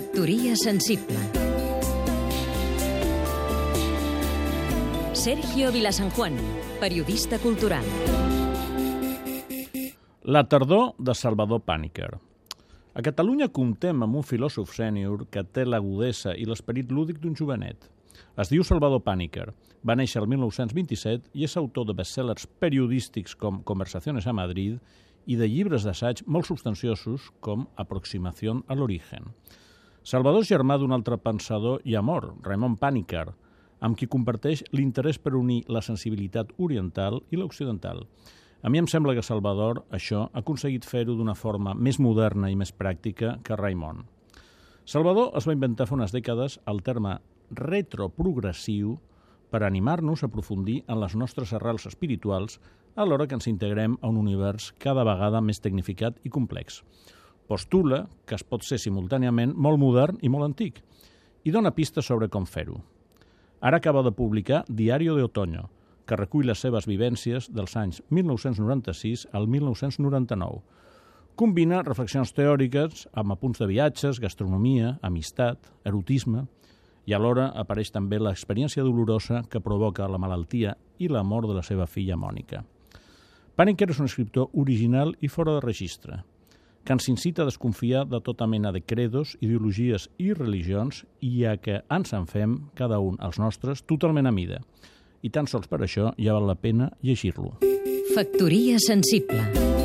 Factoria sensible Sergio Vilasanjuan, periodista cultural La tardor de Salvador Pàniker A Catalunya comptem amb un filòsof sènior que té l'agudesa i l'esperit lúdic d'un jovenet. Es diu Salvador Pàniker, va néixer el 1927 i és autor de bestsellers periodístics com Conversaciones a Madrid i de llibres d'assaig molt substanciosos com Aproximació a l'origen. Salvador és germà d'un altre pensador i amor, Raymond Paniker, amb qui comparteix l'interès per unir la sensibilitat oriental i l'occidental. A mi em sembla que Salvador això ha aconseguit fer-ho d'una forma més moderna i més pràctica que Raimon. Salvador es va inventar fa unes dècades el terme retroprogressiu per animar-nos a aprofundir en les nostres arrels espirituals alhora que ens integrem a un univers cada vegada més tecnificat i complex. Postula que es pot ser simultàniament molt modern i molt antic i dona pistes sobre com fer-ho. Ara acaba de publicar Diario de Otoño, que recull les seves vivències dels anys 1996 al 1999. Combina reflexions teòriques amb apunts de viatges, gastronomia, amistat, erotisme, i alhora apareix també l'experiència dolorosa que provoca la malaltia i la mort de la seva filla Mònica. Paniker és un escriptor original i fora de registre, que ens incita a desconfiar de tota mena de credos, ideologies i religions i a que ens en fem, cada un els nostres, totalment a mida. I tan sols per això ja val la pena llegir-lo. Factoria sensible